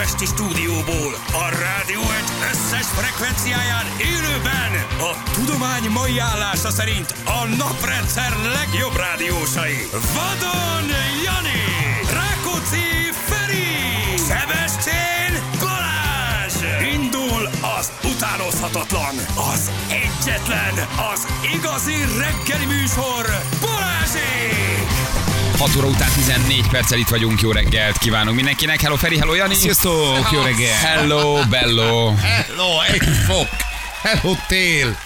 budapesti stúdióból, a rádió egy összes frekvenciáján élőben a tudomány mai állása szerint a naprendszer legjobb rádiósai. Vadon Jani, Rákóczi Feri, Szebestén Balázs! Indul az utánozhatatlan, az egyetlen, az igazi reggeli műsor, Balázsék! 6 óra után 14 perccel itt vagyunk, jó reggelt kívánunk mindenkinek. Hello Feri, hello Jani. Sziasztok, jó reggel. Hello, bello. Hello, egy fok. Hello, tél.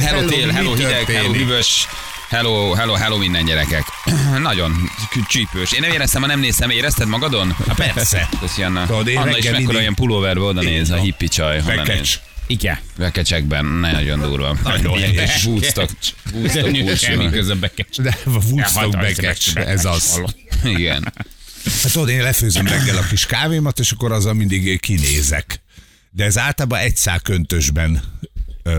Hello tél, hello hideg, hello hűvös. Hello, hello, hello minden gyerekek. Nagyon csípős. Én nem éreztem, ha nem néztem, érezted magadon? Hát persze. Köszi Anna. Tudod, én Anna is mekkora mindig- olyan pulóverbe oda néz, a hippi csaj. néz. Igen. Vekecsekben, nagyon durva. Nagyon kis Woodstock, Woodstock Semmi pulsúlyban. közben bekecs. De Woodstock bekecs, ez az. Igen. Hát tudod, én lefőzöm reggel a kis kávémat, és akkor azzal mindig kinézek. De ez általában egy szál köntösben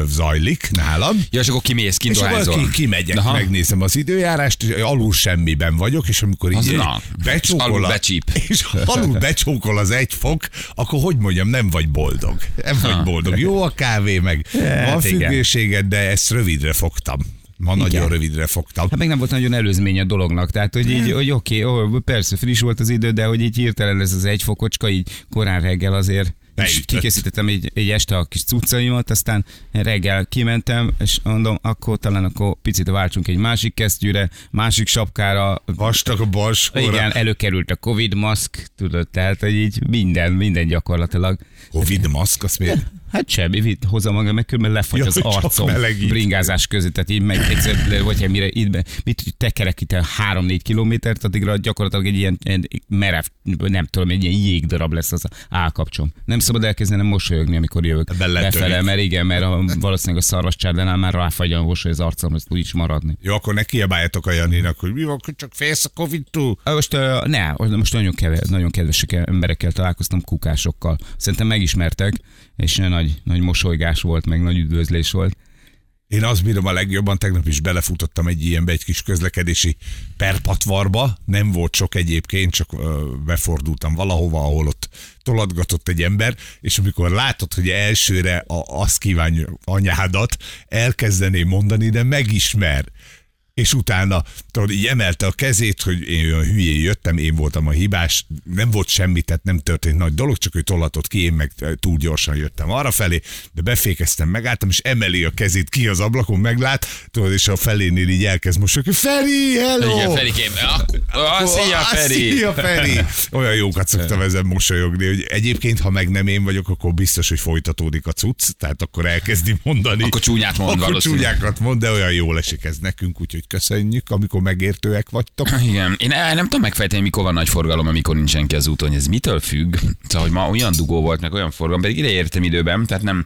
zajlik nálam. Ja, és akkor kimész, kint És akkor kimegyek, Aha. megnézem az időjárást, és alul semmiben vagyok, és amikor Az így na, becsókol, alul a, és alul becsókol az egy fok, akkor hogy mondjam, nem vagy boldog. Nem vagy boldog. Jó a kávé, meg van Hát igen. függőséged, de ezt rövidre fogtam. Ma nagyon rövidre fogtam. Hát meg nem volt nagyon előzmény a dolognak, tehát hogy így, hogy oké, ó, persze friss volt az idő, de hogy így hirtelen ez az egy fokocska, így korán reggel azért és kikészítettem egy, egy este a kis cuccaimat, aztán reggel kimentem, és mondom, akkor talán akkor picit váltsunk egy másik kesztyűre, másik sapkára, Vastag a balsóra. igen, előkerült a Covid maszk, tudod, tehát hogy így minden, minden gyakorlatilag. Covid maszk, azt miért? Hát semmi, vitt hozzá maga, meg különben lefagy Ja, az arcom bringázás között, tehát így megy egyszer, vagy mire itt be, mit tekerek itt el 3-4 kilométert, addigra gyakorlatilag egy ilyen, ilyen merev, nem tudom, egy ilyen jégdarab lesz az állkapcsom. Nem szabad elkezdenem mosolyogni, amikor jövök befele, mert igen, mert a, valószínűleg a szarvascsárdánál már ráfagy a mosoly az arcom, ez úgy is maradni. Jó, akkor ne kiabáljatok a Janinak, hogy mi van, hogy csak félsz a Covid-tól. Ah, Most, uh, ne, most nagyon, keve, nagyon kedves emberekkel találkoztam, kukásokkal. Szerintem megismertek, és nagy, nagy mosolygás volt, meg nagy üdvözlés volt. Én azt bírom a legjobban, tegnap is belefutottam egy ilyenbe, egy kis közlekedési perpatvarba, nem volt sok egyébként, csak befordultam valahova, ahol ott tolatgatott egy ember, és amikor látod, hogy elsőre a, azt kívánja anyádat, elkezdené mondani, de megismer. És utána, tudod, így emelte a kezét, hogy én olyan hülyén jöttem, én voltam a hibás, nem volt semmi, tehát nem történt nagy dolog, csak ő tollatott ki, én meg túl gyorsan jöttem arra felé, de befékeztem, megálltam, és emeli a kezét ki az ablakon, meglát, tudod, és a felénél így elkezd mosolyogni, Feri, hello! Igen. Ah, Szia, Feri. Szia, Feri! Olyan jókat szoktam ezen mosolyogni, hogy egyébként, ha meg nem én vagyok, akkor biztos, hogy folytatódik a cucc, tehát akkor elkezdi mondani. Akkor csúnyát mond Akkor csúnyákat mond, de olyan jól esik ez nekünk, úgyhogy köszönjük, amikor megértőek vagytok. Igen, én nem tudom megfejteni, mikor van nagy forgalom, amikor nincs senki az úton, ez mitől függ. Szóval, hogy ma olyan dugó volt, meg olyan forgalom, pedig ide értem időben, tehát nem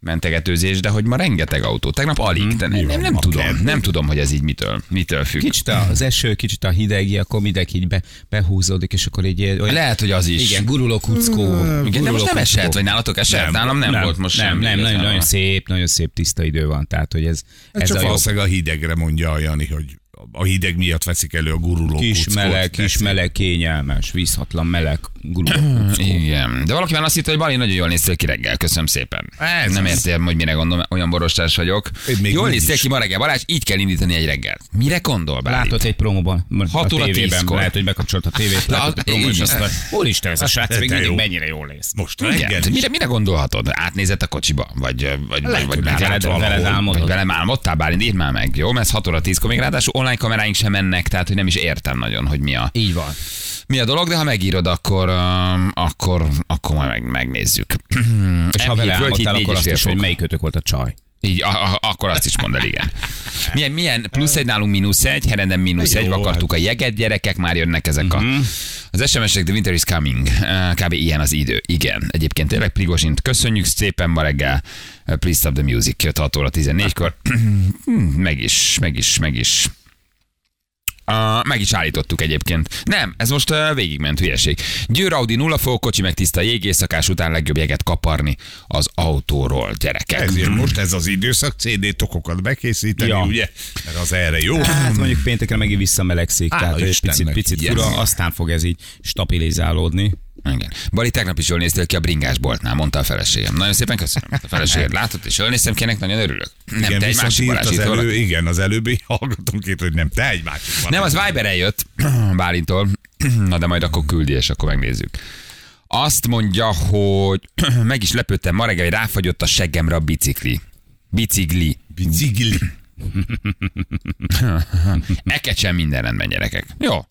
mentegetőzés, de hogy ma rengeteg autó. Tegnap alig, de nem, nem, nem tudom, kell. nem tudom, hogy ez így mitől, mitől függ. Kicsit az eső, kicsit a hideg, akkor mideg így be, behúzódik, és akkor így olyan, Lehet, hogy az is. igen, guruló kuckó. Igen, de most nem esett, vagy nálatok esett? Nem. Nálam nem, volt most nem, semmi. nem, nagyon, nagyon szép, nagyon szép tiszta idő van, tehát hogy ez, Ez ez csak a jobb. valószínűleg a hidegre mondja a Jani, hogy a hideg miatt veszik elő a guruló Kis kuckót, meleg, kis tessék. meleg, kényelmes, vízhatlan meleg, guruló. Igen, de valaki már azt hitte, hogy Bali nagyon jól néztél ki reggel, köszönöm szépen. Ez nem értem, hogy mire gondolom, olyan borostás vagyok. Én még Jól néztél is. ki ma reggel, Balázs, így kell indítani egy reggelt. Mire gondol, Bali? Látod egy promóban, Hat a óra tévében, tízkor. lehet, hogy bekapcsolt a tévét, látod a promó, és azt úristen, ez a srác még mindig jó. mennyire jól néz. Most reggel mire, mire gondolhatod? Átnézett a kocsiba? Vagy, vagy, vagy, vagy meglát veled- álmodtál, Bálint, írd már meg, jó? Mert ez 6 óra 10-kor, még ráadásul kameráink sem mennek, tehát hogy nem is értem nagyon, hogy mi a, Így van. mi a dolog, de ha megírod, akkor, um, akkor, akkor majd meg, megnézzük. És ha vele M7 Völgy híd álmodtál, akkor azt is, hogy fok. melyik kötök volt a csaj. Így, a, a, akkor azt is mondd el, igen. Milyen, milyen plusz egy nálunk mínusz egy, Herenden mínusz egy, vakartuk a jeget, gyerekek, már jönnek ezek a... Az SMS-ek, the winter is coming. Kb. ilyen az idő. Igen. Egyébként tényleg Prigozsint köszönjük szépen ma reggel. Please stop the music. Jött 6 óra 14-kor. meg is, meg is, meg is. Uh, meg is állítottuk egyébként. Nem, ez most uh, végigment hülyeség. Győr Audi nulla fok, kocsi meg tiszta jég, éjszakás után legjobb jeget kaparni az autóról, gyerekek. Ezért most ez az időszak CD tokokat bekészíteni, Ja. ugye? Mert az erre jó. Hát mondjuk péntekre megint visszamelegszik, Hála tehát egy picit, picit yes. fura, aztán fog ez így stabilizálódni. Igen. Bali tegnap is jól néztél ki a bringásboltnál, mondta a feleségem. Nagyon szépen köszönöm. A feleséget látott, és jól néztem ki, ennek nagyon örülök. Nem, igen, te egy másik írt az elő, igen, az előbbi hallgatom két, hogy nem, te egy másik van. Nem, az Viberen jött Bálintól. Na de majd akkor küldi, és akkor megnézzük. Azt mondja, hogy meg is lepődtem ma reggel, hogy ráfagyott a seggemre a bicikli. Bicikli. Bicikli. Eket sem minden rendben, gyerekek. Jó.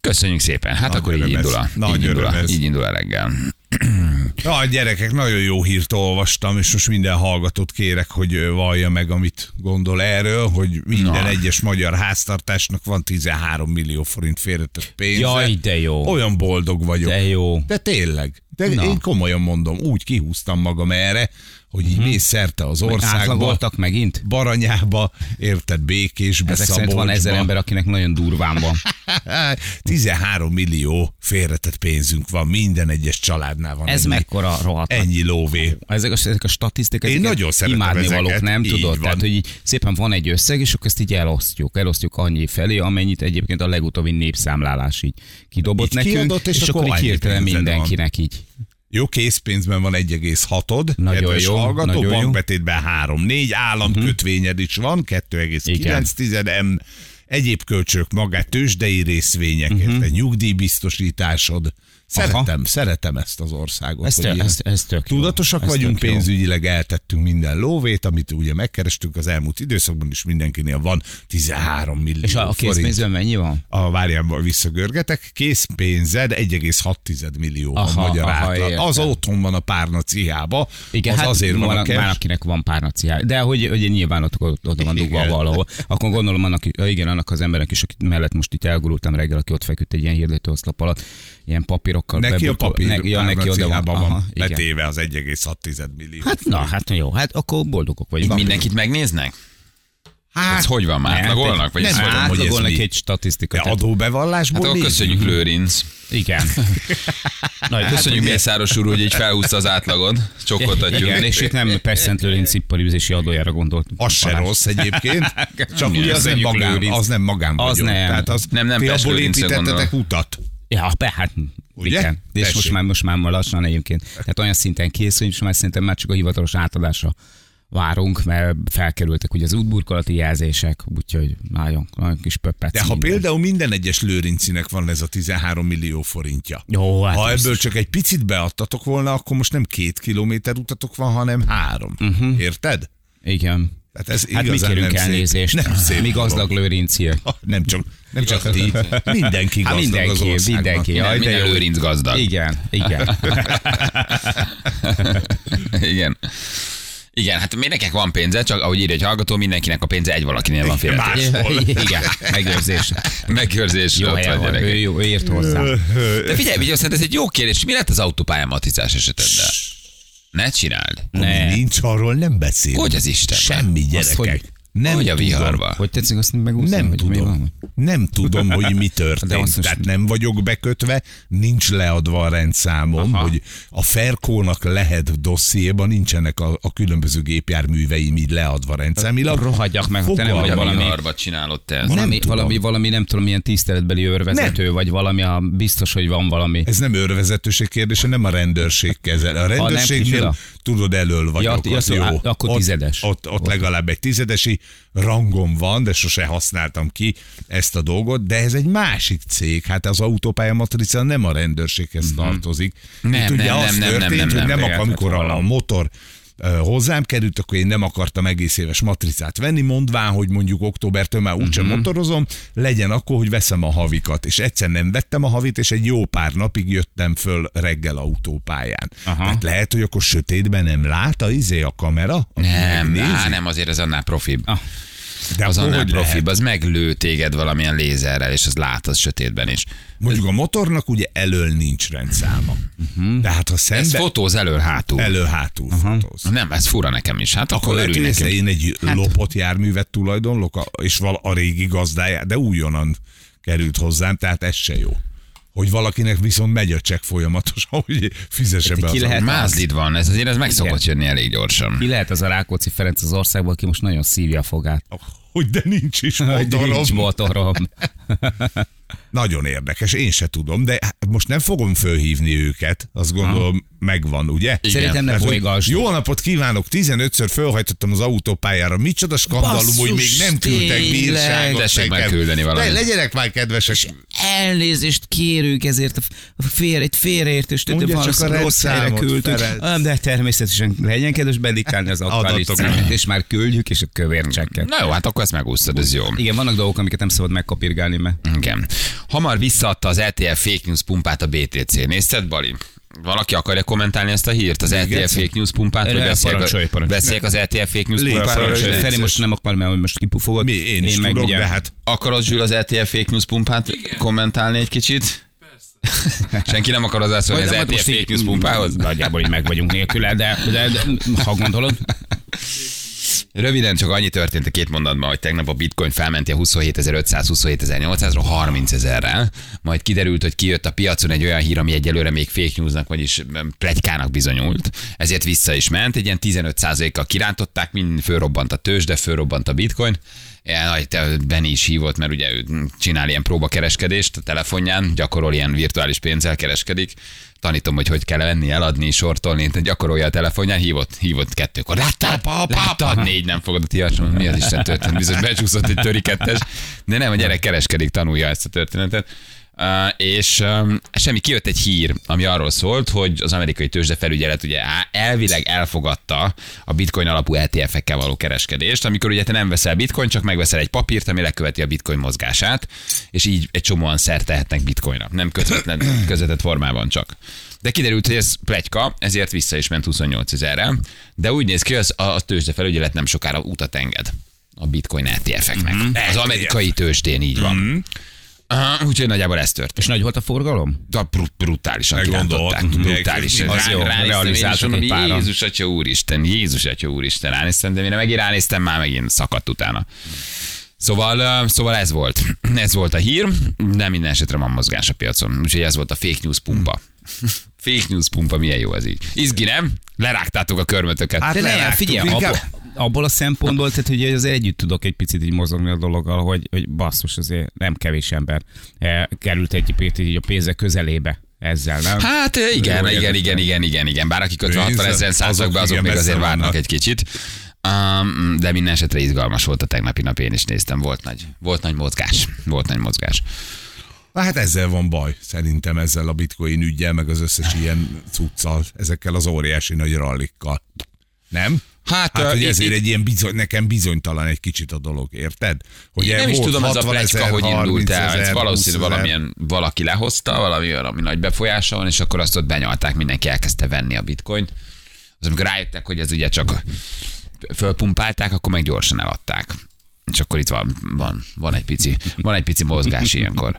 Köszönjük szépen. Hát Nagy akkor így indul, a, Nagy így, indul a, ez. így indul a reggel. Na, gyerekek, nagyon jó hírt olvastam, és most minden hallgatót kérek, hogy vallja meg, amit gondol erről, hogy minden Na. egyes magyar háztartásnak van 13 millió forint félretett pénze. Jaj, de jó. Olyan boldog vagyok. De jó. De tényleg. De Na. én komolyan mondom, úgy kihúztam magam erre, hogy így mész szerte az országba, Átlagoltak megint? Baranyába, érted, Békésbe, Ezek szerint van ezer ember, akinek nagyon durván van. 13 millió félretett pénzünk van, minden egyes családnál van. Ez ennyi, mekkora rohadt. Ennyi lóvé. Ezek a, ezek a statisztikák, Én nagyon szeretem imádni ezeket, valók, nem így tudod? van. Tehát, hogy így szépen van egy összeg, és akkor ezt így elosztjuk. Elosztjuk annyi felé, amennyit egyébként a legutóbbi népszámlálás így kidobott Így nekünk, kiadott, és és, akkor akkor így hirtelen pénzed van. mindenkinek így. Jó, készpénzben van 1,6-od, Nagyon jó, hallgató, nagyon bankbetétben 3-4, államkötvényed is van, 2,9 M, egyéb kölcsök, magát tőzsdei részvények, Mhm. uh-huh. nyugdíjbiztosításod. Szeretem, szeretem ezt az országot. Ez, tök, ez, ez tök jó. Tudatosak Ez vagyunk tök jó. pénzügyileg, eltettünk minden lóvét, amit ugye megkerestünk az elmúlt időszakban, is mindenkinél van 13 millió És a, a készpénzben mennyi van? A várjában visszagörgetek, készpénzed 1,6 millió a Aha, magyar aha, átlag. értem. Az otthon van a párna cihába, Igen, az hát azért van, van, a már cash. akinek van párnaciája. De hogy, hogy nyilván ott, ott, ott van dugva valahol. Akkor gondolom annak, igen, annak az embernek is, aki mellett most itt elgurultam reggel, aki ott feküdt egy ilyen hirdetőoszlop alatt, ilyen papírokkal. Neki a papír ne, ja, neki oda van. van Aha, igen. betéve az 1,6 millió. Hát na, hát jó, hát akkor boldogok vagyunk. Mindenkit megnéznek? hát, Ez hogy van már? Nem, Átlagolnak? Vagy nem van? ez Átlagolnak mi. egy statisztika. de adóbevallásból Hát akkor köszönjük Lőrinc. Igen. Nagy, Köszönjük Mészáros úr, hogy így felhúzta az átlagod. Csokkoltatjuk. Igen, és itt nem Perszent Lőrinc iparűzési adójára gondoltunk. Az se rossz egyébként, csak ugye az nem magán, az nem magán Az nem. Tehát az, Nem, nem ti abból építettetek utat. Ja, be, hát Ugye? igen. És Tessék. most már, most már lassan egyébként. Tehát olyan szinten készül, és már szerintem már csak a hivatalos átadásra várunk, mert felkerültek ugye az útburkolati jelzések, úgyhogy nagyon, nagyon kis pöppet. De ha például minden egyes lőrincinek van ez a 13 millió forintja, Jó, hát ha ebből csak egy picit beadtatok volna, akkor most nem két kilométer utatok van, hanem három. Uh-huh. Érted? Igen. Tehát ez Hát mi kérünk nem szép. elnézést. Nem szép mi gazdag lőrinciek. Nem csak, nem csak ti, mindenki Hát gazdag az mindenki, országban. mindenki. Minden, Jaj, de minden jó. Lőrinc gazdag. Igen, igen. Igen. Igen, hát mindenkinek van pénze, csak ahogy írja egy hallgató, mindenkinek a pénze egy valakinél van félretés. igen, megőrzés. Megőrzés. Jó helyen van, ő, jó, ő írt hozzá. De figyelj, Vigyó, szerintem ez egy jó kérdés. Mi lett az autópálya matizás eseteddel? Ne csináld. Ami Ne. nincs, arról nem beszél. Hogy az Isten? Semmi Azt gyerekek. hogy- nem hogy a tudom. viharba? Hogy tetszik azt megúszni? Nem hogy mi tudom. van? Nem tudom, hogy mi De történt. most- Tehát nem vagyok bekötve, nincs leadva a rendszámom, Aha. hogy a Ferkónak lehet dossziéban, nincsenek a, a különböző gépjárműveim így leadva rendszámilag. Rohadjak meg, ha te nem vagy valami, viharba csinálod te ezt? valami, tudom. valami, valami, nem tudom, milyen tiszteletbeli őrvezető, vagy valami, a, biztos, hogy van valami. Ez nem őrvezetőség kérdése, nem a rendőrség kezel. A rendőrségnél tudod, elől vagyok, Ja, az ja, jó. á, akkor ott, tizedes. Ott, ott legalább egy tizedesi rangom van, de sose használtam ki ezt a dolgot, de ez egy másik cég. Hát az autópálya matrica nem a rendőrséghez tartozik. Mhm. Nem, Itt ugye nem, az nem, nem, történt, nem, nem, hogy nem, nem, nem, akar, amikor a, a motor ö, hozzám került, akkor én nem akartam egész éves matricát venni, mondván, hogy mondjuk októbertől már úgysem Mhm. motorozom, legyen akkor, hogy veszem a havikat. És egyszer nem vettem a havit, és egy jó pár napig jöttem föl reggel autópályán. Aha. Tehát lehet, hogy akkor sötétben nem lát a izé a kamera? Nem, á, nem, azért az annál profibb. Ah. De az annál profibb, az meglő téged valamilyen lézerrel, és az lát az sötétben is. Mondjuk a motornak ugye elől nincs rendszáma. Mhm. De hát ha Ez szembe fotóz elől hátul. elő-hátul fotóz. Nem, ez fura nekem is. Hát Akkor akkor örülj neki. én egy hát. lopott járművet tulajdonlok, és val a régi gazdája, de újonnan került hozzám, tehát ez se jó. Hogy valakinek viszont megy a csekk folyamatosan, hogy fizesse be ki az lehet- Mázlid van, ez azért ez meg Igen. szokott jönni elég gyorsan. Ki lehet az a Rákóczi Ferenc az országból, aki most nagyon szívja a fogát. autó. Hogy de nincs is motorom. nincs motorom. Nagyon érdekes, én se tudom, de most nem fogom fölhívni őket, azt gondolom megvan, ugye? Szerintem nem Tehát, hogy bolygasd. Jó napot kívánok, 15-ször fölhajtottam az autópályára, micsoda skandalum, hogy még nem küldtek bírságot Tessék nekem. megküldeni valamit. Le- Legyenek már kedvesek. Elnézést kérünk ezért a félre, egy félreértést, csak valószínűleg a rossz helyre küldtük. De természetesen legyen kedves bedikálni az aktuális Adatokat. címet, és már küldjük, és a kövércsekket. Na jó, hát akkor ezt megúsztad, ez jó. Igen, vannak dolgok, amiket nem szabad megkopirgálni, mert Igen. Hamar visszaadta az RTL fake news pumpát a BTC. Nézted, Bali? Valaki akarja kommentálni ezt a hírt? Az RTL fake news pumpát? Vagy beszéljek, beszéljek az RTL fake news pumpáról? Feri most nem akar, mert most kipufogod. Mi, én is meg tudok, ugye- de hát Akarod Zsül az RTL fake news pumpát kommentálni egy kicsit? Senki nem akar hozzászólni az Vagy- RTL most fake news pumpához? Nagyjából így meg vagyunk nélküle, de, de, de ha gondolod. Röviden csak annyi történt a két mondatban, hogy tegnap a bitcoin felmenti a 27.500, 27.800-ról 30 ezerrel, majd kiderült, hogy kijött a piacon egy olyan hír, ami egyelőre még fake newsnak, vagyis plegykának bizonyult, ezért vissza is ment, egy ilyen 15%-kal kirántották, mind fölrobbant a tőzs, de fölrobbant a bitcoin. Benny is hívott, mert ugye ő csinál ilyen próbakereskedést a telefonján, gyakorol ilyen virtuális pénzzel kereskedik. Tanítom, hogy hogy kell venni, eladni, sortolni, gyakorolja a telefonján, hívott, hívott kettőkor. Láttad, láttad, négy nem fogod a tiasom, mi az Isten történt, biztos becsúszott egy töri kettes, de nem, a gyerek kereskedik, tanulja ezt a történetet. És semmi, kijött egy hír, ami arról szólt, hogy az amerikai tőzsdefelügyelet ugye elvileg elfogadta a bitcoin alapú ETF-ekkel való kereskedést, amikor ugye te nem veszel bitcoin, csak megveszel egy papírt, ami leköveti a bitcoin mozgását, és így egy csomóan szert tehetnek bitcoinra, nem közvetlen, közvetett formában csak. De kiderült, hogy ez plegyka, ezért vissza is ment 28 ezerre, de úgy néz ki, hogy az a tőzsdefelügyelet nem sokára utat enged a bitcoin ETF-eknek. Mhm. Az amerikai tőzsdén így van. Uh, úgyhogy nagyjából ez történt. És nagy volt a forgalom? De br- brutálisan kirántották. Brutálisan. Az jó, realizáltak egy páran. Jézus Atya Úristen, Jézus Atya Úristen, ránéztem, de mire megint ránéztem, már megint szakadt utána. Szóval, szóval ez volt. Ez volt a hír, de minden esetre van mozgás a piacon. Úgyhogy ez volt a fake news pumpa. fake news pumpa, milyen jó ez így. Izgi, nem? Lerágtátok a körmötöket. Hát De ne, lerágtuk, figyelj, inkább- abból, a szempontból, tehát hogy az együtt tudok egy picit így mozogni a dologgal, hogy, hogy basszus, azért nem kevés ember eh, került egy picit így a pénze közelébe ezzel, nem? Hát igen, igen, igen, igen, igen, igen, igen. Bár akik 50 Pénz, ezeren szálltak be, azok még azért várnak vannak. egy kicsit. Um, de minden esetre izgalmas volt a tegnapi nap, én is néztem, volt nagy, volt nagy mozgás. Volt nagy mozgás. Na hát ezzel van baj, szerintem ezzel a bitcoin ügyel, meg az összes ilyen cuccal, ezekkel az óriási nagy rallikkal. Nem? Hát, Hát, hogy ezért itt- egy ilyen bizony, nekem bizonytalan egy kicsit a dolog, érted? Hogy Én nem is volt tudom, ez a 60 plecska, ezer, hogy indult 30 el. Ez valószínű 20 ezer. valamilyen, valaki lehozta, valami, valami nagy befolyása van, és akkor azt ott benyalták, mindenki elkezdte venni a bitcoint. Az amikor rájöttek, hogy ez ugye csak fölpumpálták, akkor meg gyorsan eladták. És akkor itt van, van, van egy pici, van egy pici mozgás ilyenkor.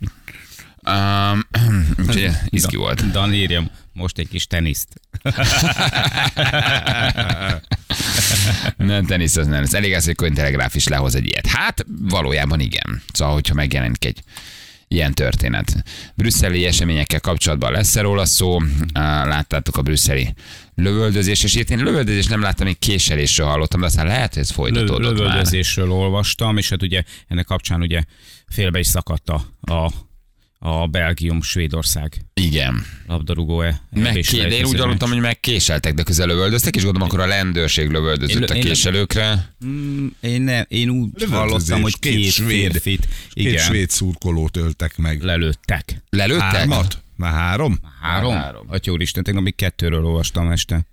Um, úgyhogy izgi volt. Dan írjam, most egy kis teniszt. Nem, tenisz az nem. Ez elég az, hogy Cointelegraph is lehoz egy ilyet. Hát valójában igen. Szóval, hogyha megjelenik egy ilyen történet. Brüsszeli eseményekkel kapcsolatban lesz róla szó. Láttátok a brüsszeli lövöldözés, és itt én lövöldözés nem láttam, még késelésről hallottam, de aztán lehet, hogy ez Lö- folytatódott már. lövöldözésről olvastam, és hát ugye ennek kapcsán ugye félbe is szakadt a, a, a Belgium-Svédország Igen. labdarúgó-e. Meg, és de én úgy meccs. hogy megkéseltek, de közel lövöldöztek, és gondolom, akkor a rendőrség lövöldözött Én- a én- késelőkre. Mm, Én, ne, én úgy Lövöldözés, hallottam, hogy két, két svéd- férfit Két igen, svéd szurkolót öltek meg. lelőttek. Lelőttek? Hármat? Már három? Három? Három. Atya úristen, tegnap még kettőről olvastam este.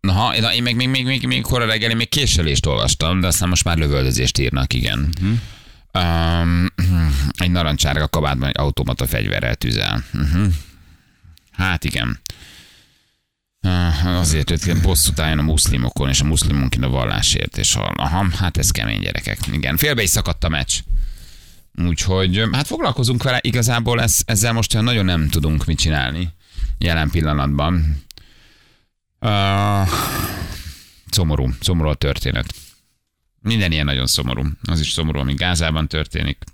Na, ha, na, én meg még, még, még, még kora reggel én még késelést olvastam, de aztán most már lövöldözést írnak, igen. Uh-huh. Um, egy narancsárga kabátban egy automata fegyverrel tüzel. Uh-huh. Hát igen. Uh, azért, hogy bosszút álljon a muszlimokon, és a muszlimonkin a vallásért, és aha, hát ez kemény gyerekek. Igen, félbe is szakadt a meccs. Úgyhogy hát foglalkozunk vele, igazából ez, ezzel most olyan nagyon nem tudunk mit csinálni jelen pillanatban. Uh, szomorú, szomorú a történet. Minden ilyen nagyon szomorú. Az is szomorú, ami Gázában történik,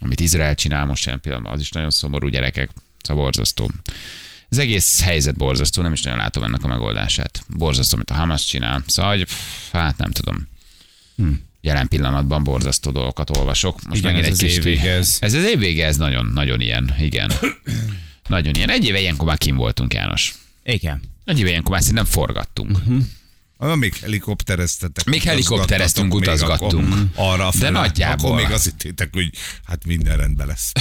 amit Izrael csinál most ilyen pillanatban, az is nagyon szomorú gyerekek. Szóval borzasztó. Az egész helyzet borzasztó, nem is nagyon látom ennek a megoldását. Borzasztó, amit a Hamas csinál. Szóval, hogy, pff, hát nem tudom. Jelen pillanatban borzasztó dolgokat olvasok. Most Igen, megint ez egy az kis év vége, ez. Ez az év vége, ez nagyon, nagyon ilyen, igen. Nagyon ilyen. Egy éve ilyenkor már kim voltunk, János. Igen. Egy éve ilyenkor már szerintem forgattunk. Ah, még helikoptereztetek. Még helikoptereztünk, utazgattok, még utazgattunk. akkor Arra De fele. nagyjából. Akkor még azt hittétek, hogy hát minden rendben lesz.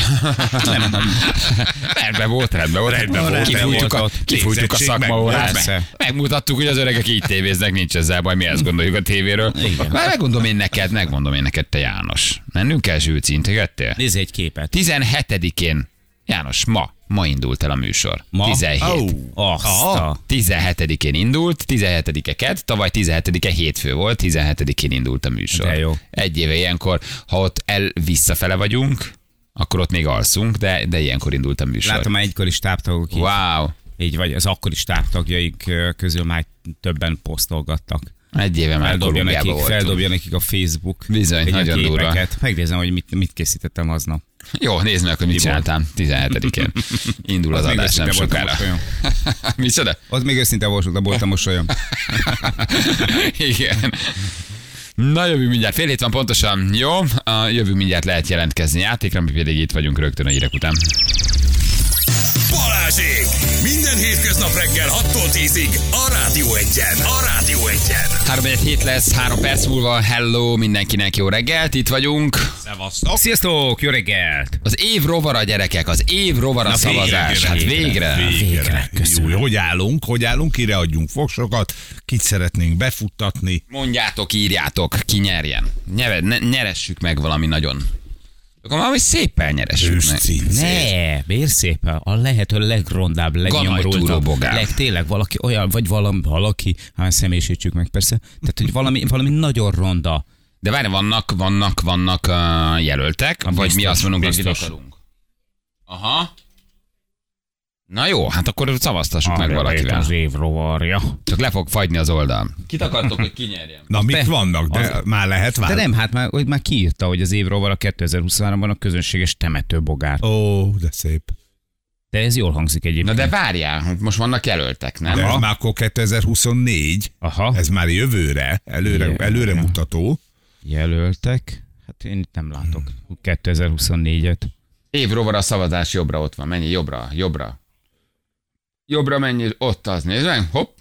Rendben volt, rendben volt. Rendben volt, Kifújtuk a, rendben volt. kifújtuk a Képzettség meg szakmaórát. meg- Megmutattuk, hogy az öregek így tévéznek, nincs ezzel baj, mi ezt gondoljuk a tévéről. Már megmondom én neked, megmondom én neked, te János. Mennünk kell zsűci, integettél? Nézz egy képet. 17-én, János, ma, ma indult el a műsor. Ma? 17. Ó. Azt a... 17-én indult, 17-e kedd, tavaly 17-e hétfő volt, 17-én indult a műsor. De jó. Egy éve ilyenkor, ha ott el visszafele vagyunk, akkor ott még alszunk, de, de ilyenkor indult a műsor. Látom már egykori stábtagok így, Wow. így, vagy az akkori stábtagjaik közül már többen posztolgattak. Egy éve már Feldobja nekik, voltunk. feldobja nekik a Facebook. Bizony, egy nagyon durva. Megnézem, hogy mit, mit készítettem aznap. Jó, nézd meg, hogy mit csináltam 17-én. Indul az Az adás nem sokára. Micsoda? Az még őszinte a mosolyom. Igen. Na jövünk mindjárt, fél hét van pontosan, jó? A jövünk mindjárt lehet jelentkezni játékra, mi pedig itt vagyunk rögtön a hírek után. Balázsék! Minden hétköznap reggel 6-tól 10-ig a Rádió Egyen. A Rádió Egyen. 3 hét lesz, 3 perc múlva, hello, mindenkinek jó reggelt, itt vagyunk. Szevasztok. Sziasztok, jó reggelt! Az év rovara gyerekek, az év rovara szavazás, hát végre. Végre. Végre, köszönöm. Jó, hogy állunk, hogy állunk, kire adjunk fogsokat, kit szeretnénk befuttatni. Mondjátok, írjátok, ki nyerjen. Nyere, ne, nyeressük meg valami nagyon. Akkor valami szépen. Őszcincér. Ne, miért szépen? A lehető legrondább, legnyomorultabb. bogár. Leg, tényleg valaki olyan, vagy valami, valaki, hát személyisítsük meg persze, tehát hogy valami, valami nagyon ronda. De várj, vannak, vannak, vannak uh, jelöltek, vagy mi biztos, azt mondunk, hogy akarunk. Aha. Na jó, hát akkor szavaztassuk meg valakivel. Az év rovarja. Csak le fog fagyni az oldal. Kit akartok, hogy kinyerjen? Na, mit Be- vannak, de az- már lehet De válni. nem, hát már, hogy már kiírta, hogy az év rovar a 2023-ban a közönséges temetőbogár. Ó, de szép. De ez jól hangzik Na egyébként. de várjál, hogy most vannak jelöltek, nem? De ez már akkor 2024. Aha, Ez már jövőre, előre, Igen. előre mutató. jelöltek. Hát én itt nem látok 2024-et. Év rovar a szavazás jobbra ott van. Mennyi jobbra, jobbra. Jobbra mennyi, ott az, nézd meg, hopp.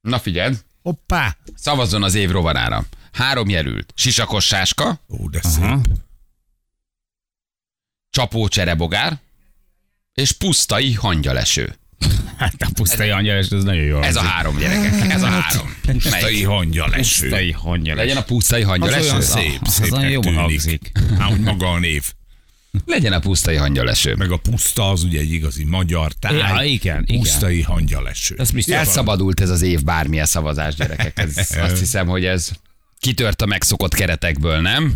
Na figyeld, Hoppá! szavazzon az év rovarára. Három jelült. Sisakos sáska, Ó, de Aha. szép. csapó cserebogár, és pusztai hangyaleső. Hát a pusztai angyal, ez nagyon jó Ez a három gyerekek, ez a három. Pusztai hangyaleső. Pusztai hangyal. Legyen a pusztai Az hangyaleső? olyan szép, Az szépnek olyan jól hangzik. Hát, maga a név. Legyen a pusztai hangyaleső. Meg a puszta az ugye egy igazi magyar táj. Ja, igen, igen. Pusztai hangyaleső. Ez biztos. Elszabadult ez az év bármilyen szavazás, gyerekek. Ez, azt hiszem, hogy ez kitört a megszokott keretekből, nem?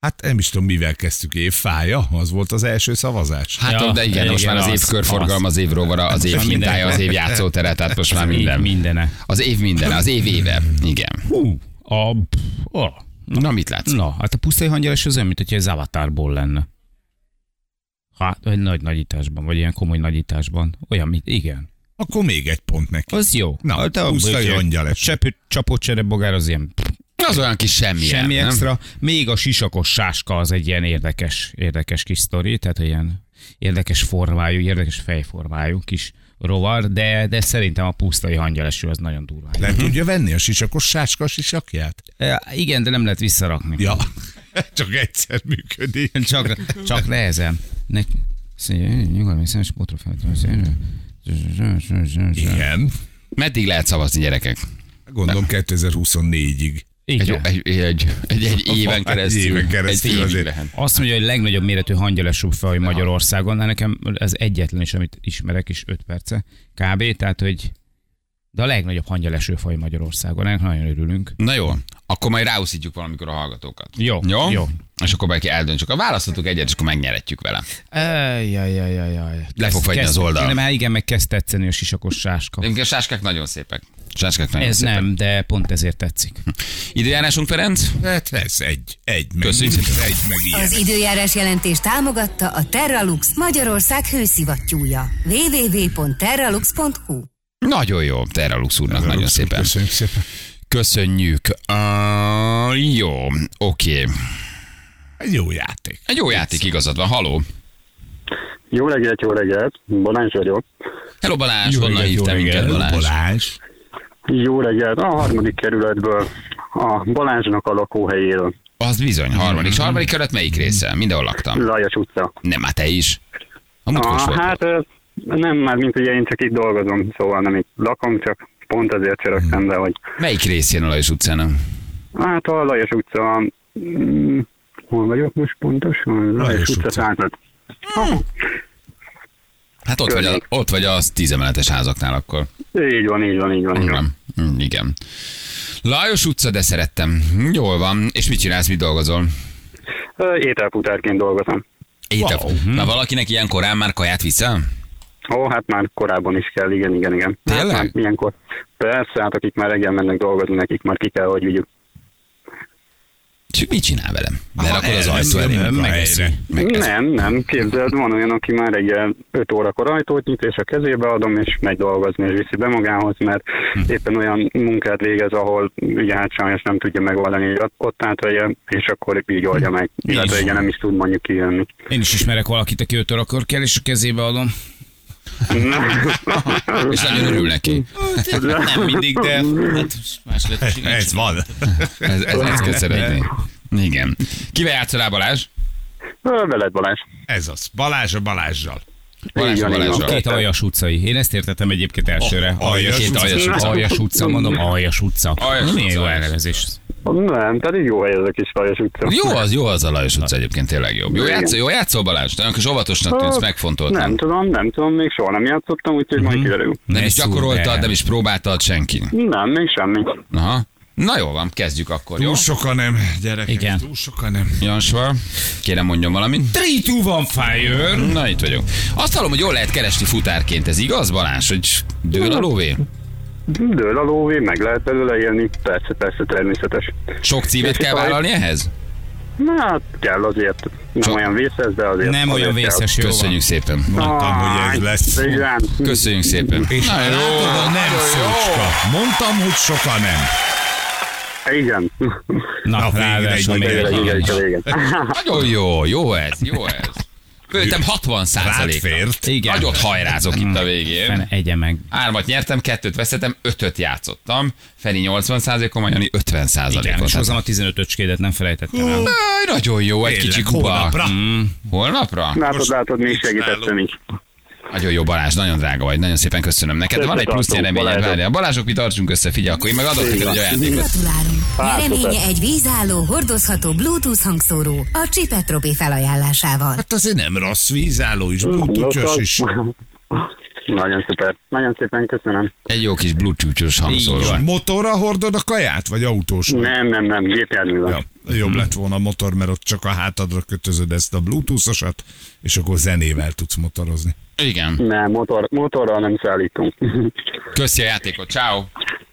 Hát nem is tudom, mivel kezdtük évfája, az volt az első szavazás. Hát, Ja, de igen, most igen, már az év az- körforgalma, az év rovara, az év minden. az év játszótere, tehát most már minden. Mindene. Az év minden, az év éve. Igen. Hú, a... Oh. Na, mit látsz? Na, hát a pusztai hangyal az olyan, mint hogyha ez Avatarból lenne. Hát, egy nagy nagyításban, vagy ilyen komoly nagyításban. Olyan, mint, igen. Akkor még egy pont neki. Az jó. Na, Hát a pusztai angyaleső. Csepő, csapott cserebogár az ilyen Az olyan kis semmi. semmi nem? extra. Még a sisakos sáska az egy ilyen érdekes, érdekes kis sztori, tehát ilyen érdekes formájú, érdekes fejformájú kis rovar, de, de szerintem a pusztai hangyaleső az nagyon durva. Le tudja venni a sisakos sáska sisakját? E, igen, de nem lehet visszarakni. Ja, csak egyszer működik. Csak, csak nehezen. Ne, nyugodj, szemes Igen. Meddig lehet szavazni, gyerekek? Gondolom 2024-ig. Egy, Igen. egy, egy, egy, egy éven Egy keresztül. éven keresztül egy évig azért. lehet. Azt mondja, hogy a legnagyobb méretű hangyalesú faj Magyarországon, de nekem ez egyetlen is, amit ismerek is 5 perce kb. Tehát, hogy de a legnagyobb hangyaleső faj Magyarországon, ennek nagyon örülünk. Na jó, akkor majd ráúszítjuk valamikor a hallgatókat. Jó, Jó? jó. És akkor bárki eldöntsük. A választhatunk egyet, és akkor megnyeretjük vele. Jajjajajaj. Le fog fagyni az oldal. Nem, hát igen, meg kezd tetszeni a sisakos sáska. Egyébként a sáskák nagyon szépek. Sáskák nagyon Ez szépek. nem, de pont ezért tetszik. Időjárásunk, Ferenc? Hát ez egy, egy, meg, Köszönjük szépen. egy, meg ilyen. Az időjárás jelentés támogatta a Terralux Magyarország hőszivattyúja. www.terralux.hu Nagyon jó. Terra Lux úrnak nagyon szépen. Köszönjük szépen. Köszönjük. Uh, Jó, oké. Egy jó játék. Egy jó játék igazad van. Haló. Jó reggelt, jó reggelt. Balázs vagyok. Hello Balázs, Jó honnan reggelt, hívtál jó minket reggelt, Balázs? Balázs. Jó reggelt. A harmadik kerületből a Balázsnak a lakóhelyéről. Az bizony, harmadik. És harmadik kerület melyik része? Mindenhol laktam. Lajos utca. Nem, hát te is. A Ah, volt. hát nem, már mint ugye én csak itt dolgozom, szóval nem itt lakom, csak pont azért csörögtem be, hogy Melyik részén a Lajos utcának? hát a Lajos utca, mm, hol vagyok most pontosan? Lajos, Lajos utca utca. század. Hát ott vagy, a, ott vagy az tízemeletes házaknál akkor. így van, így van, így van. Így van. Igen. Mm, Igen. Lajos utca, de szerettem. Jól van. És mit csinálsz, mit dolgozol? Ételputárként dolgozom. Étel. Wow. Na valakinek ilyen korán már kaját viszel? Ó, hát már korábban is kell, igen, igen, igen. Tényleg? Hát ilyenkor. Persze, hát akik már reggel mennek dolgozni, nekik már ki kell, hogy vigyük. És mit csinál velem? Lerakod az ajtó elé? a meg munkahelyre. megeszi. Megeszi. Nem, nem, képzeld, van olyan, aki már reggel 5 órakor ajtót nyit, és a kezébe adom, és megy dolgozni, és viszi be magához, mert Hm. éppen olyan munkát végez, ahol ugye hát sajnos nem tudja megoldani, hogy ott- átvegye, és akkor így oldja meg. Illetve ugye nem is tud mondjuk kijönni. Én is ismerek valakit, aki 5 órakor kell, és a kezébe adom. És nagyon örül neki. Nem mindig, de hát más lett is. Ez van. Ez, ez, ezt kell szeretni. Igen. Kivel játszol Balázs? Veled Balázs. Ez az. Balázs a Balázsral. Balázs. Balázsral. Két aljas utcai. Én ezt értettem egyébként elsőre. Oh, aljas aljas utca. Aljas utca, mondom, aljas utca. Aljas Milyen jó aljas. elnevezés. Nem, tehát így jó hely ez a kis Lajos utca. Jó az, jó az a Lajos utca egyébként tényleg jobb. Jó játszol, jó játszol Balázs? Nagyon kis óvatosnak tűnsz, Hát, megfontoltam. Nem tudom, nem tudom, még soha nem játszottam, úgyhogy majd kiderül. Nem Ne is gyakoroltad, nem is próbáltad senki. Nem, még semmi. Aha. Na jó van, kezdjük akkor, jó? Túl sokan nem, gyerekek. Igen. Túl sokan nem. Jansva, kérem mondjon valamit. 3, 2, 1, fire! Na itt vagyok. Azt hallom, hogy jól lehet keresni futárként, ez igaz Balázs, hogy dől a lóvé? Dől a lóvé, meg lehet belőle élni, persze, persze, természetes. Sok címet kell vállalni ehhez? Na, hát kell azért. Nem Sok- olyan vészes, de azért. Nem olyan azért kell. vészes, jó van. Köszönjük szépen. Mondtam, hogy ez lesz. Igen. Köszönjük szépen. És Na, látod, a nem szócska. Mondtam, hogy sokan nem. Igen. Na, Na, végre ráadásul még egy. Nagyon jó, jó ez, jó ez. Föltem 60 Rád százalék. Igen. Nagyot hajrázok itt a végén. Fene, egye meg. Hármat nyertem, kettőt veszettem, ötöt játszottam. Feri 80 százalékon, Jani 50 Igen, százalékon. és hozzám a 15 öcskédet nem felejtettem el. Nagyon jó, egy kicsi kuba. holnapra. Holnapra? Látod, látod, még Most segítettem is. Nagyon jó Balázs, nagyon drága vagy, nagyon szépen köszönöm neked. Van egy plusz Köszönöm, nyereményed, Balázsok. várjál. Balázsok, mi tartsunk össze, figyelj, akkor én meg adok neked egy ajándékot. Gratulálunk! Nyereménye egy vízálló, hordozható Bluetooth hangszóró a Csipetropi felajánlásával. Hát azért nem rossz vízálló is, bluetoothos is. Nagyon szuper. Nagyon szépen köszönöm. Egy jó kis bluetooth-os hangszóró. Motorra hordod a kaját, vagy autós? Nem, nem, nem, gépjárművel. Ja, jobb lett volna a motor, mert ott csak a hátadra kötözöd ezt a bluetoothosat, és akkor zenével tudsz motorozni. Igen. Nem, motor, motorral nem szállítunk. Köszi a játékot, ciao.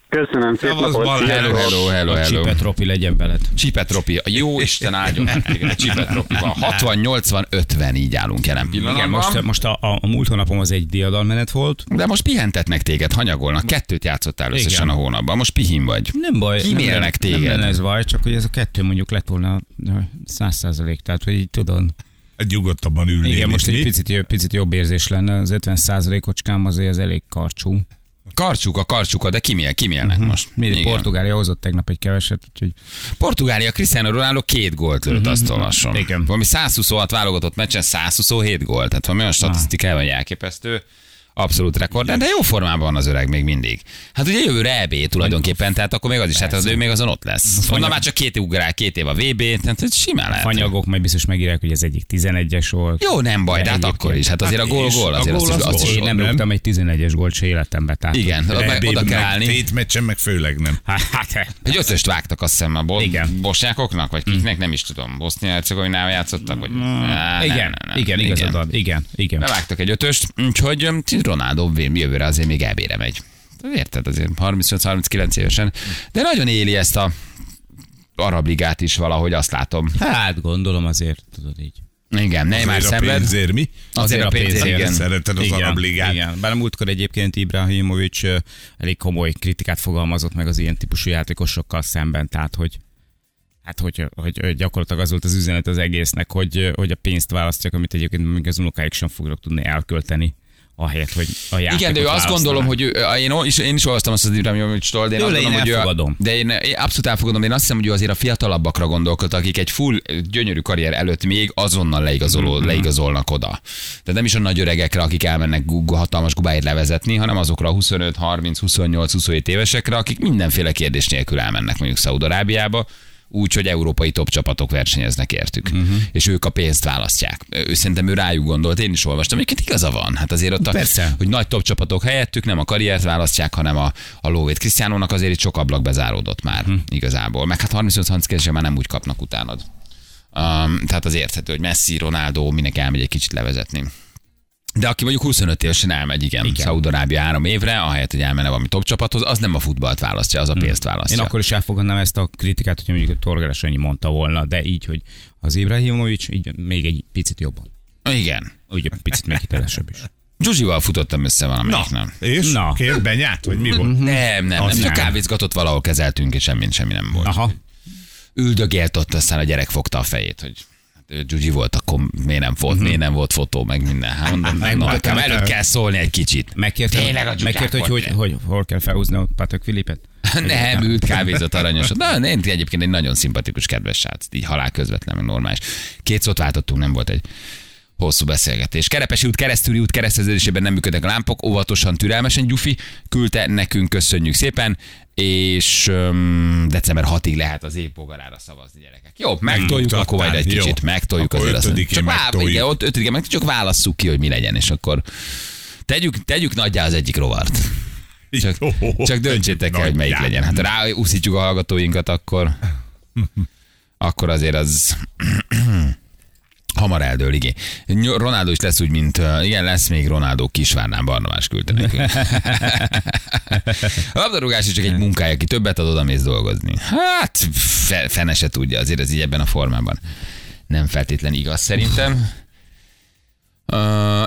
Köszönöm, szép Szavasz, napot. Balázs. Hello, hello, hello, A hello. Csipetropi legyen veled. Csipetropi, a jó Isten áldjon. Igen, a Csipetropi van. 60, 80, 50 így állunk jelen Igen, pillanatban. most, most a, a, a múlt hónapom az egy diadalmenet volt. De most pihentetnek téged, hanyagolnak. Kettőt játszottál összesen Igen. a hónapban. Most pihin vagy. Nem baj. Kímélnek nem, téged. Nem lenne ez baj, csak hogy ez a kettő mondjuk lett volna száz százalék. Tehát, hogy így tudod. Egy nyugodtabban ülni. Igen, most egy picit, jobb- picit jobb érzés lenne. Az 50 százalékocskám azért az elég karcsú. Karcsuk a karcsuka, de kimél, kimélnek most. Mindig. Portugália hozott tegnap egy keveset, úgyhogy Portugália, Cristiano Ronaldo két gólt lőtt, azt olvasom. Igen. Valami 126 válogatott meccsen 127 gólt, tehát valami olyan statisztikában hogy elképesztő. Abszolút rekord, de jó formában van az öreg még mindig. Hát ugye jövőre EB tulajdonképpen, tehát akkor még az is, hát az ő még azon ott lesz. Onnan már csak két év ugrál, két év a VB, tehát hogy simán lehet. fanyagok majd biztos megírják, hogy ez egyik 11-es volt. Jó, nem baj, de hát akkor is. Hát azért a Hát gól gól, a azért gól azt, az azt is Én nem nem? rúgtam egy 11-es gólt se életembe. Tehát Igen, oda, meg, oda kell állni. Tét meccsen meg főleg nem. Hát, hát, Egy ötöst vágtak azt hiszem a bo- Igen. bosnyákoknak, vagy kiknek, nem is tudom. Bosznia-Hercegovinával játszottak, vagy... Nem, igen, igen, igazad van. Igen, igen. Bevágtak egy ötöst, úgyhogy Ronaldo jövőre azért még elbére megy. Érted, azért 35-39 évesen. De nagyon éli ezt a arab ligát is valahogy, azt látom. Hát gondolom azért, tudod így. Igen, Azért a szenved. pénzért mi? Azért a pénzért, igen. Szereted az igen, arab ligát. Igen, bár a múltkor egyébként Ibrahimovic elég komoly kritikát fogalmazott meg az ilyen típusú játékosokkal szemben, tehát hogy Hát, hogy, hogy, hogy gyakorlatilag az volt az üzenet az egésznek, hogy, hogy a pénzt választják, amit egyébként még az unokáik sem fognak tudni elkölteni, ahelyett, hogy a játékot Igen, de ő azt gondolom, hogy ő, én, is, én is olvastam azt az Ibrahimovic-tól, de én Tőle azt én gondolom, hogy ő, elfogadom. de én, én abszolút elfogadom, én azt hiszem, hogy ő azért a fiatalabbakra gondolkodt, akik egy full gyönyörű karrier előtt még azonnal leigazoló, Mm-hmm. leigazolnak oda. Tehát nem is a nagy öregekre, akik elmennek hatalmas gubáért levezetni, hanem azokra a 25, 30, 28, 27 évesekre, akik mindenféle kérdés nélkül elmennek mondjuk Szaudarábiába, úgy, hogy európai top csapatok versenyeznek értük, uh-huh. és ők a pénzt választják. Ő szerintem ő rájuk gondolt, én is olvastam, egyébként igaza van. Hát azért ott, a, Persze. hogy nagy top csapatok helyettük nem a karriert választják, hanem a, a lóvét. Krisztiánónak azért itt sok ablak bezáródott már uh-huh. igazából. Meg hát 35-30 már nem úgy kapnak utánad. Um, tehát az érthető, hogy Messi, Ronaldo, mindenki elmegy egy kicsit levezetni. De aki mondjuk 25 évesen elmegy, igen, igen. Szaudarábia három évre, ahelyett, hogy elmenne valami top csapathoz, az nem a futballt választja, az a pénzt választja. Én akkor is elfogadnám ezt a kritikát, hogyha mondjuk a Torgeres annyi mondta volna, de így, hogy az Ibrahimovic így még egy picit jobban. Igen. Úgy egy picit még hitelesebb is. Zsuzsival futottam össze Na, valamelyik, nem? és? Na. Kér benyát, vagy mi volt? Nem, nem, Az nem, csak nem. kávézgatott valahol kezeltünk, és semmi, semmi nem volt. Aha. Üldögélt ott, aztán a gyerek fogta a fejét, hogy Gyugyi volt, akkor miért nem volt, miért nem volt fotó, meg minden. Hát mondom, meg- na, meg- nekem meg- előtt kell szólni egy kicsit. Megkérte, Tényleg a megkérte hogy, hogy, hogy, hol kell felhúzni a Patrick Filipet? Nem, ült kávézott aranyos. Na, én egyébként egy nagyon szimpatikus, kedves srác, így halál közvetlen, meg normális. Két szót váltottunk, nem volt egy hosszú beszélgetés. Kerepesi út, keresztüli út kereszteződésében nem működnek a lámpok, óvatosan, türelmesen Gyufi küldte nekünk, köszönjük szépen, és um, december 6-ig lehet az évbogarára szavazni, gyerekek. Jó, megtoljuk Hmm, akkor majd egy jó. kicsit, megtoljuk Akkor azért azt. Csak, megtoljuk. igen, ott ötödikén meg csak válasszuk ki, hogy mi legyen, és akkor tegyük, tegyük nagyjá az egyik rovart. Csak, Jó, csak döntsétek el, hogy melyik legyen. Hát ráúszítjuk a hallgatóinkat, akkor, akkor azért az hamar eldől, igen. Ronaldo is lesz úgy, mint, igen, lesz még Ronaldo Kisvárnán Barnabás küldte nekünk. A labdarúgás is csak egy munkája, aki többet ad, oda mész dolgozni. Hát, fe, fene se tudja, azért ez így ebben a formában. Nem feltétlen igaz szerintem.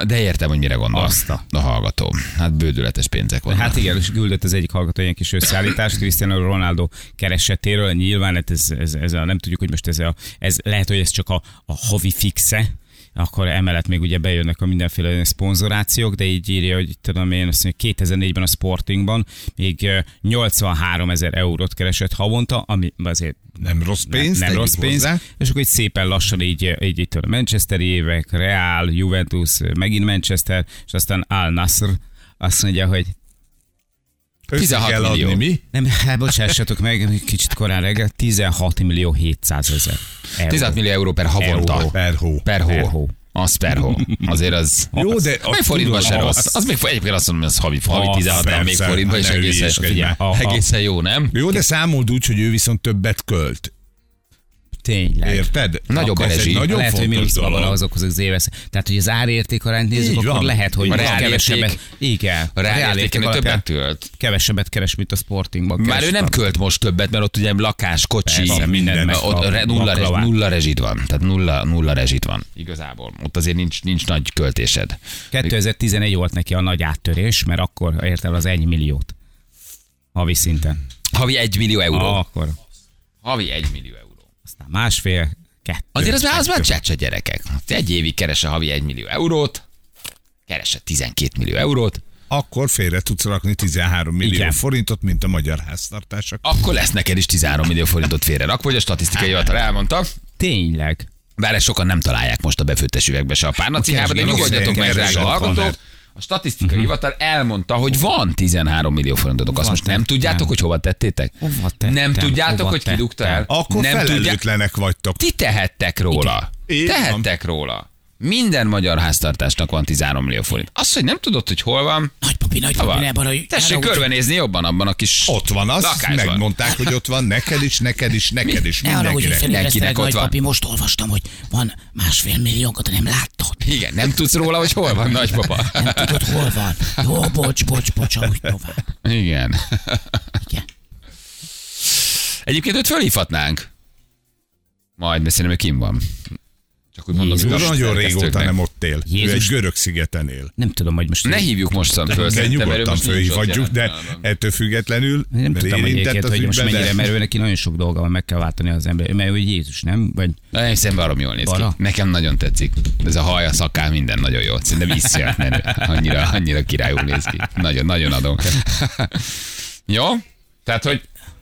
De értem, hogy mire gondol Azt a- a hallgató. Hát bődületes pénzek vannak. Hát igen, és küldött az egyik hallgató ilyen kis összeállítást Cristiano Ronaldo keresetéről. Nyilván hát ez, ez, ez a, nem tudjuk, hogy most ez, a, ez lehet, hogy ez csak a, a havi fixe, akkor emellett még ugye bejönnek a mindenféle szponzorációk, de így írja, hogy tudom én, azt mondja, 2004-ben a Sportingban még ö, 83 ezer eurót keresett havonta, ami azért Nem rossz pénz, nem, nem rossz pénz, hozzá. és akkor így szépen lassan így, így itt a Manchesteri évek, Real, Juventus, megint Manchester, és aztán Al Nasr azt mondja, hogy 16 kell millió. adni, mi? nem, hát bocsássatok meg, kicsit korán reggel, 16 millió 700 ezer. euró. 16 millió euró per havonta. Euró. Per hó. Per hó. Per hó. Az per hó. Azért az... Jó, de Még forintban se rossz. Az még egyébként azt mondom, hogy az havi, havi Az 16 nem még forintban is ne egészen, egészen jó, nem? Jó, de számold úgy, hogy ő viszont többet költ. Tényleg. Érted? Nagyobb a rezsi. Nagyon lehet, hogy van dolog. azokhoz az éves. Tehát, hogy az árérték arányt nézzük, Így akkor lehet, hogy A kevesebbet, igen, A reálértéken többet tölt. kevesebbet keres, mint a Sportingban. Már ő nem költ most többet, mert ott ugye lakás, kocsi, Persze, minden meg ott nulla, rezs, nulla rezsid van. Tehát nulla, nulla rezsid van igazából. Ott azért nincs, nincs nagy költésed. 2011 volt neki a nagy áttörés, mert akkor ért el az 1 milliót. Havi szinten. Havi 1 millió euró. Ah, akkor Havi 1 millió euró. Másfél, kettő. Azért az már, az már csácsa gyerekek. Egy évig keresse havi 1 millió eurót, keresse 12 millió eurót, Akkor félre tudsz rakni 13 millió Igen. forintot, mint a magyar háztartások. akkor lesz neked is 13 millió forintot félre rakva, hogy a statisztikai hivatal elmondta. Tényleg. Bár ezt sokan nem találják most a befőttes üvegbe se a párnacihában, de nyugodjatok meg, drága hallgatók. A statisztikai hivatal elmondta, hogy van 13 millió forintotok. Azt Hova most nem tudjátok, hogy hova tettétek? Hova tettem? Nem tudjátok, Hova hogy ki dugta el? Akkor nem felelőtlenek vagytok. Ti tehettek róla. Tehettek róla. Minden magyar háztartásnak van 13 millió forint. Az, hogy nem tudod, hogy hol van, Nagypapi, nagypapi, van. ne baraj. Tessék körbenézni jobban abban a kis Ott van az, lakásban. megmondták, hogy ott van, neked is, neked is, neked is, Ne arra, mindenkinek. Mindenkinek feléreztelek, ott van. nagypapi, most olvastam, hogy van másfél milliónkat, de nem láttad. Igen, nem tudsz róla, hogy hol van nagypapa. Nem tudod, hol van. Jó, bocs, bocs, bocs, ahogy tovább. Igen. Igen. Egyébként őt fölhívhatnánk. Majd, mert szerintem ő kim van. Akkor mondom, Jézus. Nagyon régóta nem ott él. Ő Jézus. egy görög szigeten él. Nem tudom, hogy most... Ne hívjuk most föl, De ő nyugodtan fölhívhatjuk, de ettől függetlenül Nem mert tudom, hogy érintett egyébként, hogy most ügyben, mennyire, mert ő neki nagyon sok dolga van, meg kell váltani az ember. Mert ő Jézus, nem? Vagy Na, én szerintem barom jól néz ki. Bara? Nekem nagyon tetszik. Ez a haja, szakál, minden nagyon jó. Szerintem vissza menő. Annyira, annyira királyul néz ki. Nagyon, nagyon adom. jó? Tehát, hogy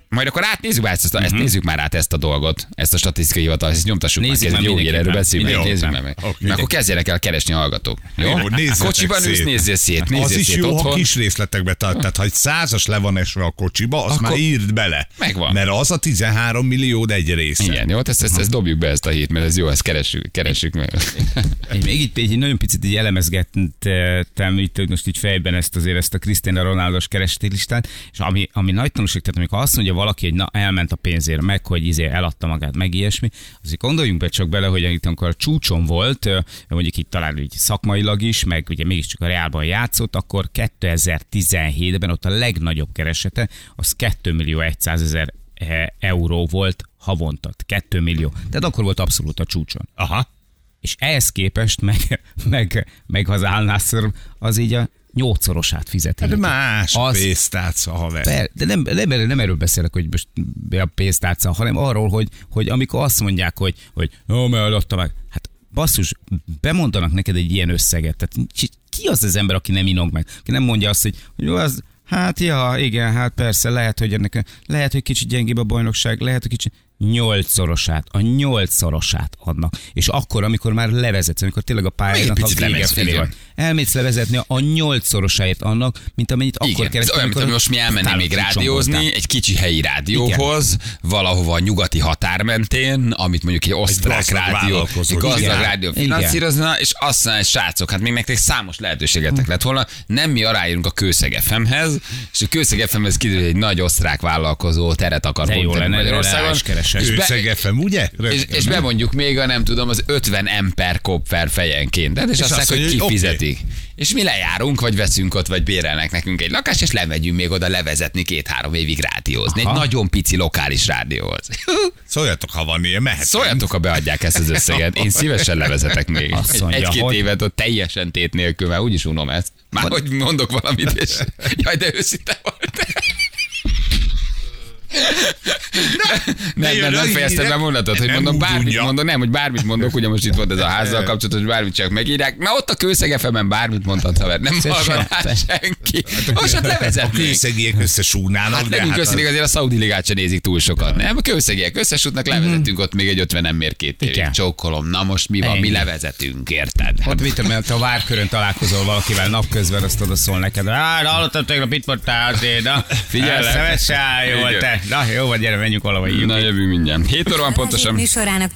majd akkor átnézzük már ezt, ezt, ezt nézzük már át ezt a dolgot, ezt a statisztikai hivatal, ezt nyomtassuk Nézzük meg, jó hír, erről beszéljünk meg, nézzük meg. Meg. Mert akkor kezdjenek el keresni a hallgatók. Jó? Jó, Kocsiban ülsz, szét. nézzél szét, nézzél Az is szét jó, ha otthon. kis részletekbe tart. Tehát, ha egy százas le van esve a kocsiba, azt Akkor- már írd bele. Megvan. Mert az a 13 millió egy része. Igen, jó, ezt, ezt, ezt dobjuk be ezt a hírt, mert ez jó, ezt keressük, keressük meg. Én még itt egy nagyon picit így elemezgettem itt hogy most így fejben ezt azért ezt a Cristiano Ronaldos kerestétlistát, és ami, ami nagy tanulság, tehát amikor azt mondja valaki, hogy na elment a pénzért, meg hogy izé eladta magát, meg ilyesmi, azért gondoljunk be csak bele, hogy itt amikor a csúcson volt, mondjuk itt talán így szakmailag is, meg ugye mégiscsak a Reálban játszott, akkor 2017-ben ott a legnagyobb keresete, az 2 millió 100 ezer eh, euró volt havonta. 2 millió. Tehát akkor volt abszolút a csúcson Aha. és ehhez képest meg, meg, meg az Al az így a nyolcszorosát fizeti. Hát más Az- pénztárca, haver. Per, de nem, nem, nem erről beszélek, hogy most a pénztárca, hanem arról, hogy, hogy amikor azt mondják, hogy, hogy jó, mert eladta meg. Hát basszus, bemondanak neked egy ilyen összeget. Tehát ki- ki az az ember, aki nem inog meg? Aki nem mondja azt, hogy, hogy jó, az, hát ja, igen, hát persze, lehet, hogy ennek, lehet, hogy kicsit gyengébb a bajnokság, lehet, hogy kicsit nyolcszorosát, a nyolcszorosát adnak. És akkor, amikor már levezetsz, amikor tényleg a egy pályának a vége felé igen. van. Elmész levezetni a nyolcszorosáért annak, mint amennyit akkor Igen, ez kerestél, olyan, mint amikor hogy most mi elmennénk még rádiózni, voltál. egy kicsi helyi rádióhoz, valahova a nyugati határ mentén, amit mondjuk egy osztrák gazdag rádió, egy gazdag Igen. rádió Igen. finanszírozna, és azt mondja, hogy srácok, hát még nektek számos lehetőségetek lett volna, nem mi aláírunk a Kőszeg FM-hez, és a Kőszeg FM-hez kiderül, hogy egy nagy osztrák vállalkozó teret akar De jó lenne, Magyarországon. Keresek. És be- Őszeg FM, ugye? és, és bemondjuk még a nem tudom, az 50 ember kopfer fejenként. Tehát, és, És azt mondják, hogy kifizetik. És mi lejárunk, vagy veszünk ott, vagy bérelnek nekünk egy lakást, és lemegyünk még oda levezetni két-három évig rádiózni. Aha. Egy nagyon pici lokális rádióhoz. Szóljatok, ha van ilyen, mehet. Szóljatok, ha beadják ezt az összeget. Én szívesen levezetek még. Egy-két hogy- évet ott teljesen tét nélkül, mert úgyis unom ezt. Már hogy mondok valamit, és jaj, de őszinte volt. Nem, nem, nem fejeztem be a mondatot, hogy mondom, bármit mondok, nem, hogy bármit mondok, ugye most itt volt ez a házzal kapcsolatos, bármit csak megírják. Na ott a kőszegefemen bármit mondhat, haver, nem hallgat rá senki. Most ott A levezetnék. kőszegiek összesúrnának. Hát nekünk hát köszönjük, azért a Szaudi ligát se nézik túl sokat. Nem, a kőszegiek összesútnak, levezetünk ott még egy 50 ember két évig. Csókolom, na most mi van, mi levezetünk, érted? Ott mit mert a várkörön találkozol valakivel napközben, azt oda szól neked. De hallottam tegnap itt voltál azért, na. Figyelek. Szemes, jó te. Na, jó vagy, gyere, menjünk valahova. Na jövünk mindjánt. 7 óra van pontosan. Műsorának